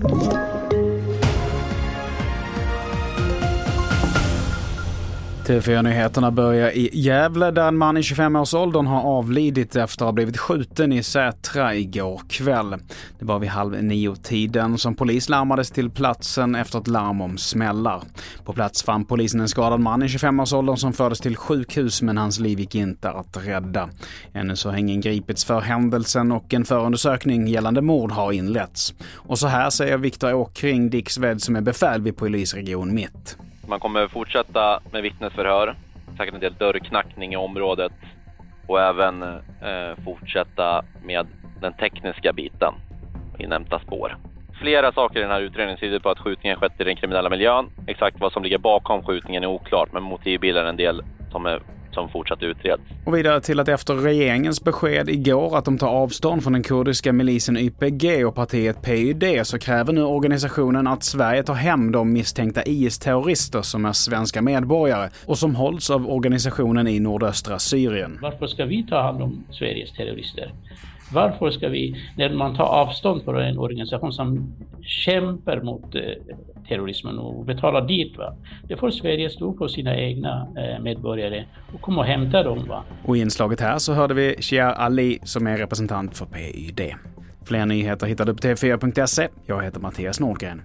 Thank you. TV4-nyheterna börjar i Gävle där en man i 25-årsåldern har avlidit efter att ha blivit skjuten i Sätra igår kväll. Det var vid halv nio-tiden som polis larmades till platsen efter ett larm om smällar. På plats fann polisen en skadad man i 25-årsåldern som fördes till sjukhus men hans liv gick inte att rädda. Ännu så har ingen gripits för händelsen och en förundersökning gällande mord har inletts. Och så här säger Viktor Åkring Dixved som är befäl vid polisregion Mitt. Man kommer fortsätta med vittnesförhör, säkert en del dörrknackning i området och även eh, fortsätta med den tekniska biten, inhämta spår. Flera saker i den här utredningen tyder på att skjutningen skett i den kriminella miljön. Exakt vad som ligger bakom skjutningen är oklart, men motivbilden är en del som är som fortsatt utreds. Och vidare till att efter regeringens besked igår att de tar avstånd från den kurdiska milisen YPG och partiet PYD så kräver nu organisationen att Sverige tar hem de misstänkta IS-terrorister som är svenska medborgare och som hålls av organisationen i nordöstra Syrien. Varför ska vi ta hand om Sveriges terrorister? Varför ska vi, när man tar avstånd från en organisation som kämpar mot eh, terrorismen och betalar dit, va? det får Sverige stå på sina egna eh, medborgare och komma och hämta dem. Va? Och i inslaget här så hörde vi Shia Ali som är representant för PYD. Fler nyheter hittar du på tv4.se. Jag heter Mattias Norgren.